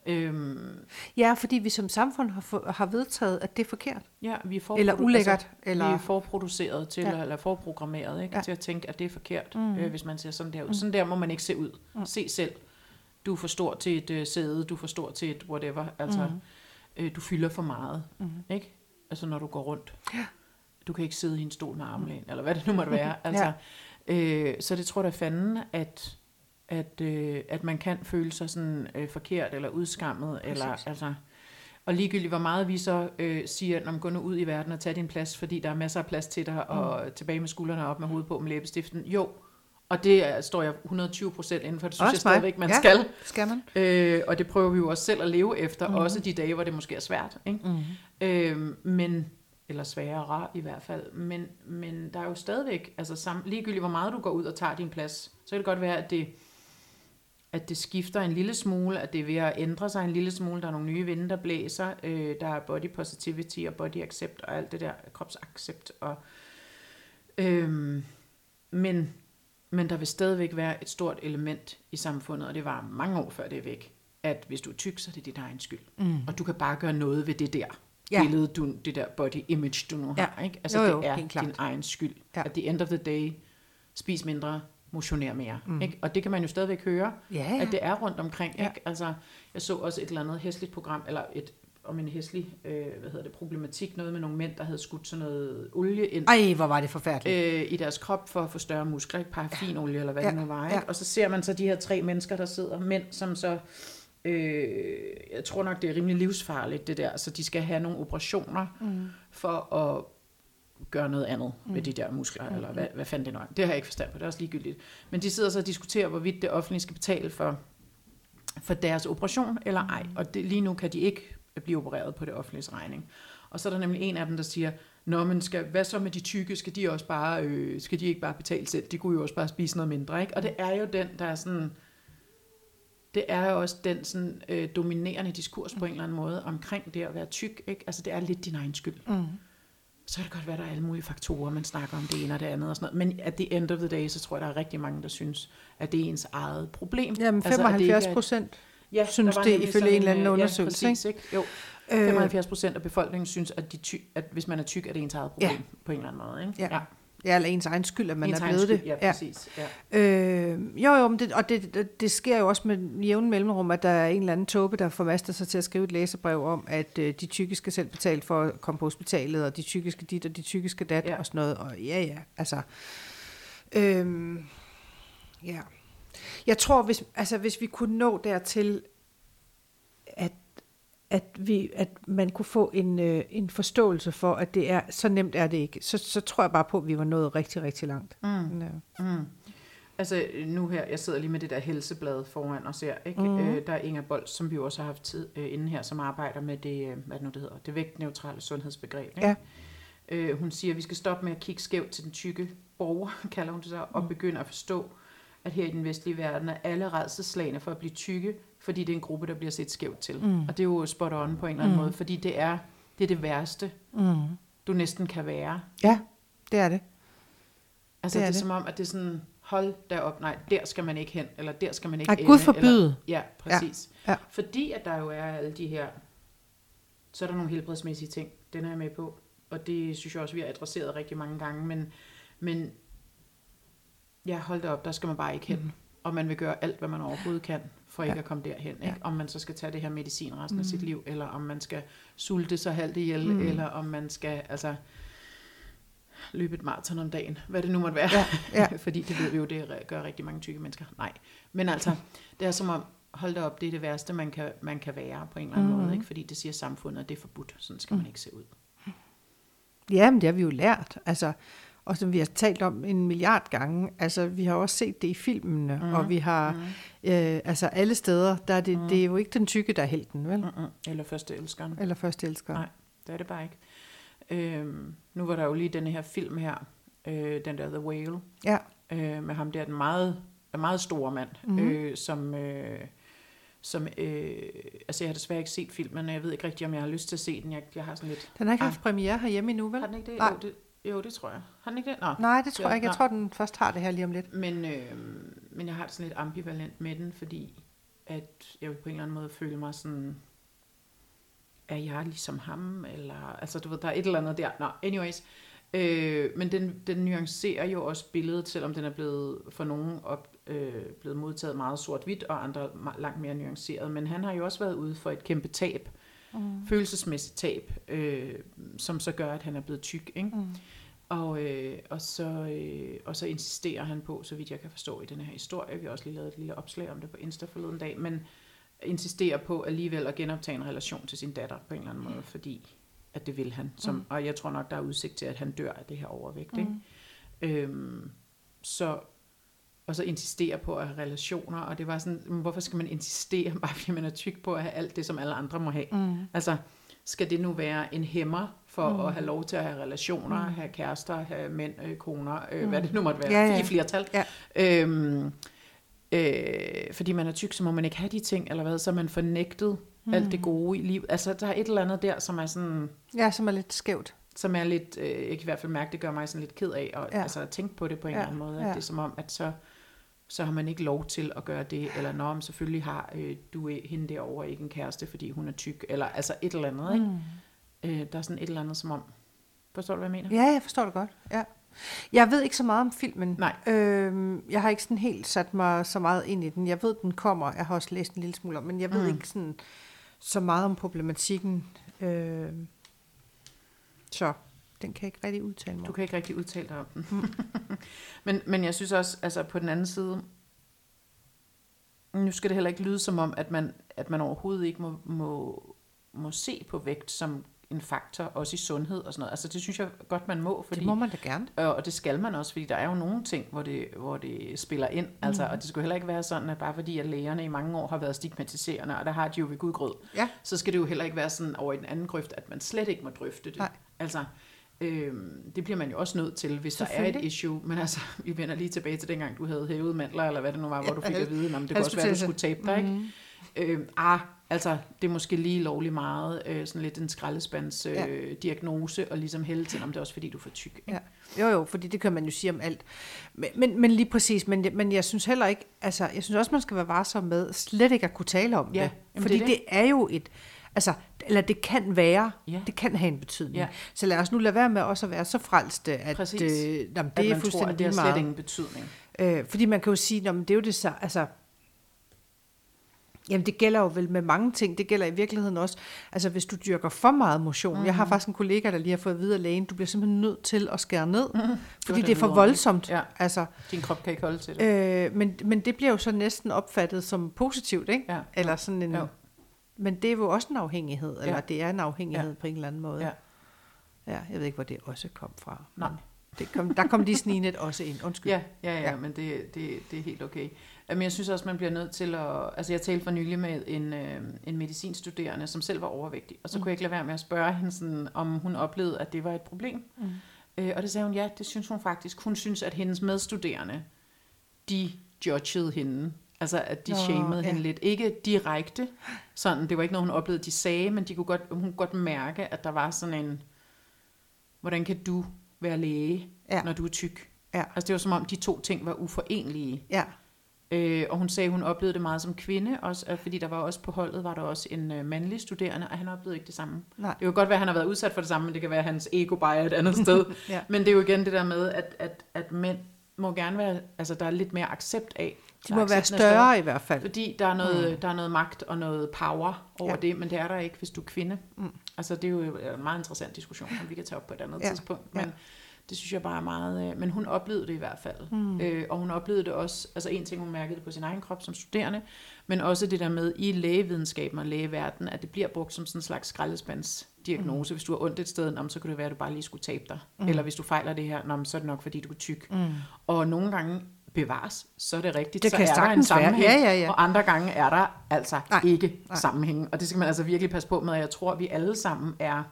Øhm, ja, fordi vi som samfund har, for, har vedtaget, at det er forkert. Ja, vi er eller ulækkert. Altså, eller... Vi er forproduceret til, ja. eller forprogrammeret ikke, ja. til at tænke, at det er forkert, mm. øh, hvis man ser sådan der ud. Mm. Sådan der må man ikke se ud. Mm. Se selv. Du er for stor til et øh, sæde, du er for stor til et whatever. Altså, mm. øh, du fylder for meget. Mm. Ikke? Altså, når du går rundt. Ja. Du kan ikke sidde i en stol med armlæn, mm. eller hvad det nu måtte (laughs) være. Altså, ja. øh, så det tror jeg fanden, at at, øh, at man kan føle sig sådan øh, forkert eller udskammet. Eller, altså, og ligegyldigt hvor meget vi så øh, siger, når man går nu ud i verden og tager din plads, fordi der er masser af plads til dig, mm. og tilbage med skuldrene op med hovedet på med læbestiften. Jo, og det er, står jeg 120 procent inden for, det synes også jeg stadigvæk, man ja, skal. skal man. Øh, og det prøver vi jo også selv at leve efter, mm. også de dage, hvor det måske er svært. Ikke? Mm. Øh, men, eller sværere i hvert fald. Men, men der er jo stadigvæk, altså sam, ligegyldigt hvor meget du går ud og tager din plads, så kan det godt være, at det at det skifter en lille smule, at det er ved at ændre sig en lille smule. Der er nogle nye vinde, der blæser. Øh, der er body positivity og body accept og alt det der, kropsaccept. Og, øh, men, men der vil stadigvæk være et stort element i samfundet, og det var mange år før det er væk, at hvis du er tyk, så er det dit egen skyld. Mm. Og du kan bare gøre noget ved det der ja. billede, du, det der body image, du nu ja. har. Ikke? Altså jo, jo, det er din egen skyld. Ja. At the end of the day, spis mindre, motionere mere. Mm. Ikke? Og det kan man jo stadigvæk høre, ja, ja. at det er rundt omkring. Ja. Ikke? Altså, jeg så også et eller andet hæsligt program, eller et om en hæslig øh, hvad hedder det, problematik, noget med nogle mænd, der havde skudt sådan noget olie ind Ej, hvor var det forfærdeligt. Øh, i deres krop for at få større muskler, ikke? paraffinolie ja. eller hvad ja. det nu var. Ikke? Ja. Og så ser man så de her tre mennesker, der sidder, mænd, som så, øh, jeg tror nok, det er rimelig livsfarligt det der, så de skal have nogle operationer mm. for at gøre noget andet mm. med de der muskler, mm. eller hvad, hvad fanden det nu er. Det har jeg ikke forstand på, det er også ligegyldigt. Men de sidder så og diskuterer, hvorvidt det offentlige skal betale for, for deres operation, eller ej. Mm. Og det, lige nu kan de ikke blive opereret på det offentlige regning. Og så er der nemlig en af dem, der siger, Nå, men skal, hvad så med de tykke? Skal de også bare, øh, skal de ikke bare betale selv? De kunne jo også bare spise noget mindre, ikke? Og det er jo den, der er sådan, det er jo også den sådan, øh, dominerende diskurs på en eller anden måde omkring det at være tyk, ikke? Altså det er lidt din egen skyld. Mm så kan det godt være, at der er alle mulige faktorer, man snakker om det ene og det andet og sådan noget. Men at the end of the day, så tror jeg, der er rigtig mange, der synes, at det er ens eget problem. Jamen 75 altså, procent ja, synes det ifølge en eller anden undersøgelse. Ja, præcis, ikke? Jo. 75 øh. procent af befolkningen synes, at, de ty- at hvis man er tyk, er det ens eget problem ja. på en eller anden måde. Ikke? Ja. ja. Ja, eller ens egen skyld, at man Ens er blevet skyld, det. Ja, præcis. Ja. Øh, jo, jo, men det, og det, det, det sker jo også med jævn mellemrum, at der er en eller anden tåbe, der formaster sig til at skrive et læserbrev om, at øh, de tykke skal selv betale for at komme på hospitalet, og de tykke dit, og de tykke skal dat, Ja. og sådan noget. Og ja, ja, altså... Øh, ja. Jeg tror, hvis, altså, hvis vi kunne nå dertil, at, vi, at man kunne få en, øh, en forståelse for, at det er så nemt er det ikke, så, så tror jeg bare på, at vi var nået rigtig, rigtig langt. Mm. Men, øh, Mm. Altså nu her, jeg sidder lige med det der helseblad foran og ser, ikke? Mm. Øh, der er Inger Bold, som vi også har haft tid øh, inden her, som arbejder med det, øh, hvad det nu det hedder, det vægtneutrale sundhedsbegreb. Ikke? Ja. Øh, hun siger, at vi skal stoppe med at kigge skævt til den tykke borger, (laughs) kalder hun det så, og Mm. begynde at forstå, at her i den vestlige verden er alle redselslagene for at blive tykke, fordi det er en gruppe, der bliver set skævt til. Mm. Og det er jo spot on på en eller anden Mm. måde, fordi det er, det er det værste, mm. du næsten kan være. Ja, det er det. Altså Det er det er det. som om, at det er sådan, hold derop, nej, der skal man ikke hen, eller der skal man ikke Ej, ende. Gud Eller, forbyde. ja, præcis. Ja, ja. Fordi at der jo er alle de her, så er der nogle helbredsmæssige ting, den er jeg med på. Og det synes jeg også, vi har adresseret rigtig mange gange, men, men ja, hold da op, der skal man bare ikke hen. Mm. Og man vil gøre alt, hvad man overhovedet kan, for ikke Ja. at komme derhen. Ikke? Ja. Om man så skal tage det her medicin resten af Mm. sit liv, eller om man skal sulte sig halvt ihjel, Mm. mm. eller om man skal, altså løbe et maraton om dagen, hvad det nu måtte være. Ja, ja. (laughs) Fordi det ved vi jo, det gør rigtig mange tykke mennesker. Nej, men altså, det er som om, hold da op, det er det værste, man kan, man kan være på en eller anden mm. måde, ikke? fordi det siger samfundet, at det er forbudt. Sådan skal man Mm. ikke se ud. Ja, men det har vi jo lært. Altså, og som vi har talt om en milliard gange, altså vi har også set det i filmene, mm. Og vi har, Mm. øh, altså alle steder, der er det, Mm. det er jo ikke den tykke, der er helten, vel? Mm-mm. Eller første elskeren. Eller første elsker. Nej. Det er det bare ikke. Øhm, nu var der jo lige denne her film her, øh, den der The Whale, Ja, øh, med ham der, den meget, den meget store mand, mm-hmm. øh, som, øh, som øh, altså jeg har desværre ikke set filmen, og jeg ved ikke rigtig, om jeg har lyst til at se den. Jeg, jeg har sådan lidt... den har ikke Ah. haft premiere herhjemme endnu, vel? Har den ikke det? Nej. Jo, det? Jo, det tror jeg. Har den ikke det? Nå. Nej, det tror Ja, jeg ikke. Jeg nej. tror, den først har det her lige om lidt. Men, øh, men jeg har det sådan lidt ambivalent med den, fordi at jeg på en eller anden måde føle mig sådan, er jeg ligesom ham? Eller, altså du ved, der er et eller andet der. Nå, anyways. Øh, men den, den nuancerer jo også billedet, selvom den er blevet for nogen op, øh, blevet modtaget meget sort-hvidt, og andre langt mere nuanceret. Men han har jo også været ude for et kæmpe tab, Mm. følelsesmæssigt tab, øh, som så gør, at han er blevet tyk. Ikke? Mm. Og, øh, og, så, øh, og så insisterer han på, så vidt jeg kan forstå i den her historie, vi har også lige lavet et lille opslag om det på Insta forleden dag, men insisterer på alligevel at genoptage en relation til sin datter på en eller anden måde, fordi at det vil han. Som, Mm. Og jeg tror nok, der er udsigt til, at han dør af det her overvægt. Ikke? Mm. Øhm, så, og så insistere på at have relationer, og det var sådan, hvorfor skal man insistere, (laughs) bare fordi man er tyk på at have alt det, som alle andre må have? Mm. Altså, skal det nu være en hæmmer for Mm. at have lov til at have relationer, Mm. have kærester, have mænd, øh, koner, øh, Mm. hvad det nu måtte være, Ja, ja. i flertal. Ja. Øhm, øh, fordi man er tyk, så må man ikke have de ting, eller hvad, så er man fornægtet mm. alt det gode i livet. Altså, der er et eller andet der, som er sådan, Ja, som er lidt skævt. som er lidt, øh, jeg kan i hvert fald mærke, det gør mig sådan lidt ked af, og Ja. altså tænke på det på en Ja, eller anden måde, at ja. det er som om, at så, så har man ikke lov til at gøre det, eller når man selvfølgelig har øh, du er hende derovre ikke en kæreste, fordi hun er tyk, eller altså et eller andet, ikke? Mm. Øh, der er sådan et eller andet som om, forstår du, hvad jeg mener? Ja, jeg forstår det godt. Ja. Jeg ved ikke så meget om filmen. Nej. Øhm, jeg har ikke sådan helt sat mig så meget ind i den. Jeg ved, den kommer. Jeg har også læst en lille smule om, men jeg ved Mm. ikke sådan så meget om problematikken. Øhm, så den kan jeg ikke rigtig udtale mig Du kan ikke rigtig udtale dig om den. (laughs) men, men jeg synes også, altså på den anden side, nu skal det heller ikke lyde som om, at man, at man overhovedet ikke må, må, må se på vægt som en faktor, også i sundhed og sådan noget. Altså det synes jeg godt, man må, fordi Det må man da gerne. Og og det skal man også, fordi der er jo nogle ting, hvor det, hvor det spiller ind. Altså, Mhm. Og det skulle heller ikke være sådan, at bare fordi at lægerne i mange år har været stigmatiserende, og der har de jo ved Gud grød, Ja. så skal det jo heller ikke være sådan over i den anden grøft, at man slet ikke må drøfte det. Nej. Altså, øhm, det bliver man jo også nødt til, hvis der er et issue. Men altså, (laughs) vi vender lige tilbage til dengang, du havde hævet mandler, eller hvad det nu var, hvor du fik at vide, om det kunne også være, at du at skulle tabe dig, ikke? Mhm. Øh, ah, altså, det er måske lige lovligt meget, øh, sådan lidt en skraldespands øh, Ja. diagnose, og ligesom hælde til, om det er også fordi, du er for tyk. ikke? Ja. Jo, jo, fordi det kan man jo sige om alt. Men, men, men lige præcis, men, men jeg synes heller ikke, altså, jeg synes også, man skal være varsom med slet ikke at kunne tale om Ja, det. Fordi det er det. det er jo et, Altså, eller det kan være, Ja. det kan have en betydning. Ja. Så lad os nu lade være med også at være så frelste, at Præcis. øh, jamen, det at er man tror, fuldstændig at det har slet meget. ingen betydning. Øh, fordi man kan jo sige, at det er jo det så, altså, Jamen det gælder jo vel med mange ting. Det gælder i virkeligheden også, altså hvis du dyrker for meget motion. Mm. Jeg har faktisk en kollega, der lige har fået videre lægen, du bliver simpelthen nødt til at skære ned, mm. fordi det det er for voldsomt. Ja. Altså, Din krop kan ikke holde til det. øh, men, men det bliver jo så næsten opfattet som positivt, ikke? Ja. Eller sådan en, Jo. Men det er jo også en afhængighed, eller Ja. det er en afhængighed Ja. på en eller anden måde. Ja. ja jeg ved ikke, hvor det også kom fra. Nej. men Det kom, der kom lige sninet også ind. Undskyld. Ja, ja, ja, Ja. men det, det, det er helt okay. Men jeg synes også, man bliver nødt til at... Altså, jeg talte for nylig med en, øh, en medicinstuderende, som selv var overvægtig, og så kunne jeg ikke lade være med at spørge hende, sådan, om hun oplevede, at det var et problem. Mm. Øh, og det sagde hun, ja, det synes hun faktisk. Hun synes, at hendes medstuderende, de judgede hende. Altså, at de Nå, shamede ja. hende lidt. Ikke direkte, sådan, det var ikke noget, hun oplevede, de sagde, men de kunne godt, hun kunne godt mærke, at der var sådan en... Hvordan kan du være læge, Ja. når du er tyk? Ja. Altså det var som om, de to ting var uforenelige. Ja. Øh, og hun sagde, hun oplevede det meget som kvinde, også, fordi der var også på holdet, var der også en øh, mandlig studerende, og han oplevede ikke det samme. Nej. Det kan godt være, at han har været udsat for det samme, men det kan være, at hans ego bare er et andet (laughs) sted. Ja. Men det er jo igen det der med, at, at, at mænd må gerne være, altså der er lidt mere accept af. De må være større i hvert fald. Fordi der er, noget, mm. der er noget magt og noget power over Ja. det, men det er der ikke, hvis du er kvinde. Mm. Altså det er jo en meget interessant diskussion, som vi kan tage op på et andet Ja. tidspunkt. Men Ja. det synes jeg bare er meget... Øh, men hun oplevede det i hvert fald. Mm. Øh, og hun oplevede det også... Altså en ting, hun mærkede det på sin egen krop som studerende, men også det der med i lægevidenskaben og lægeverdenen, at det bliver brugt som sådan en slags skraldespandsdiagnose. Mm. Hvis du har ondt et sted, men så kan det være, at du bare lige skulle tabe dig. Mm. Eller hvis du fejler det her, men så er det nok, fordi du er tyk. Mm. Og nogle gange bevares, så er det rigtigt, Det så kan er der en være. sammenhæng. Ja, ja, ja. Og andre gange er der altså Nej. Ikke Nej. Sammenhæng. Og det skal man altså virkelig passe på med. og Jeg tror, at vi alle sammen er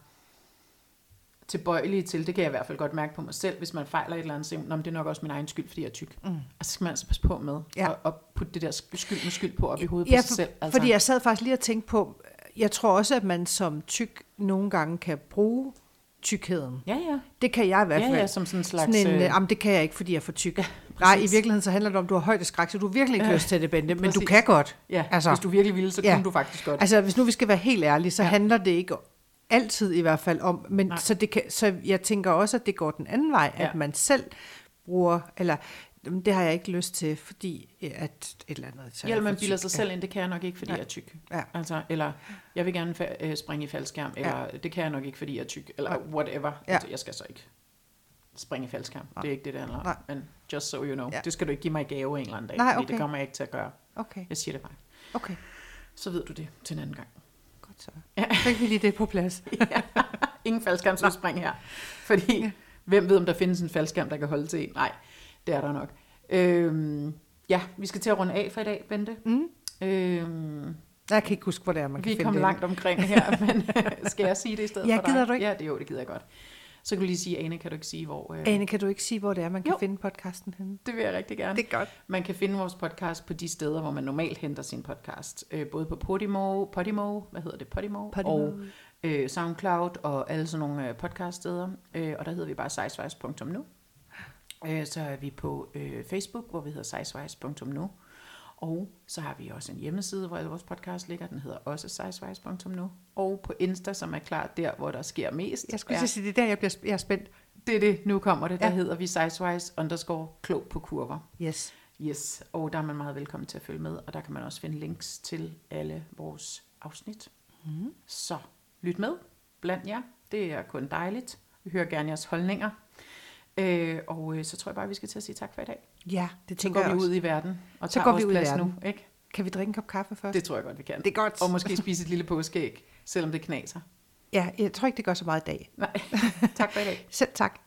tilbøjelige til, det kan jeg i hvert fald godt mærke på mig selv, hvis man fejler et eller andet, så Nå, men det er nok også min egen skyld, fordi jeg er tyk. Mm. Og så skal man altså passe på med Ja. ja. at, at putte det der skyld med skyld på op i hovedet Ja, på sig for, selv. Altså, fordi jeg sad faktisk lige og tænkte på, jeg tror også, at man som tyk nogle gange kan bruge tykkheden. Ja, ja. Det kan jeg i hvert Ja, fald. ja, som sådan en slags... Sådan en, øh, jamen, det kan jeg ikke, fordi jeg er for tyk. Ja, Nej, i virkeligheden så handler det om, at du har højdeskræk, så du har virkelig ikke Ja, lyst til det, Bente, men du kan godt. Ja, altså- hvis du virkelig ville, så Ja. kunne du faktisk godt. Altså, hvis nu vi skal være helt ærlige, så ja. Ja. handler det ikke altid i hvert fald om, men Nej. så, det kan, så jeg tænker også, at det går den anden vej, ja. Ja. at man selv bruger, eller "Jamen, det har jeg ikke lyst til, fordi øh, at et eller andet. Så Ja, man bilder tyk." sig selv ind, det kan jeg nok ikke, fordi Nej. jeg er tyk. Ja. Altså, eller, jeg vil gerne fa- øh, springe i faldskærm, eller det kan jeg nok ikke, fordi jeg er tyk, eller whatever. Ja. Altså, Jeg skal så ikke springe i faldskærm. Det er ikke det, det handler om. Nej. Men just so you know, Ja. ja. det skal du ikke give mig i gave en eller anden dag, Nej, okay. det kommer jeg ikke til at gøre. Ja. Okay, Jeg siger det bare. okay. Så ved du det til en anden gang. Godt så. Ja. Så fik vi lige det på plads. (laughs) Ingen faldskærmsudspring her. Fordi, ja. hvem ved, om der findes en faldskærm, der kan holde til en? Nej, det er der nok. Øhm, ja, vi skal til at runde af for i dag, Bente. Mm. Øhm, Jeg kan ikke huske, hvor det er, man kan vi finde kom det. langt omkring her, men (laughs) skal jeg sige det i stedet Ja, for dig? gider du ikke? Ja, det, jo, det gider jeg godt. Så kan du lige sige, Ane, kan du ikke sige, hvor... Øh, Ane, kan du ikke sige, hvor det er, man kan Jo. finde podcasten henne? det vil jeg rigtig gerne. Det er godt. Man kan finde vores podcast på de steder, hvor man normalt henter sin podcast. Øh, både på Podimo, Podimo, hvad hedder det, Podimo, Podimo. og øh, SoundCloud og alle sådan nogle øh, podcaststeder. Øh, og der hedder vi bare sizewise.nu. Øh, så er vi på øh, Facebook, hvor vi hedder sizewise.nu. Og så har vi også en hjemmeside, hvor alle vores podcast ligger. Den hedder også sizewise.nu. Og på Insta, som er klart der, hvor der sker mest. Jeg skulle ja. sige, det er der, jeg, bliver, jeg er spændt. det er det, nu kommer det. Der Ja. hedder vi sizewise underscore klog på kurver. Yes. Yes, og der er man meget velkommen til at følge med, og der kan man også finde links til alle vores afsnit. Mm. Så lyt med blandt jer. Det er kun dejligt. Vi hører gerne jeres holdninger. Øh, og øh, så tror jeg bare, vi skal til at sige tak for i dag. Ja, det Så tænker går jeg vi ud i verden og Så tager går vi ud i verden. nu. Ikke? Kan vi drikke en kop kaffe først? Det tror jeg godt, vi kan. det er godt. Og måske (laughs) spise et lille påskeæg, selvom det knaser. Ja, jeg tror ikke, det gør så meget i dag. Nej, tak for i dag. (laughs) Selv tak.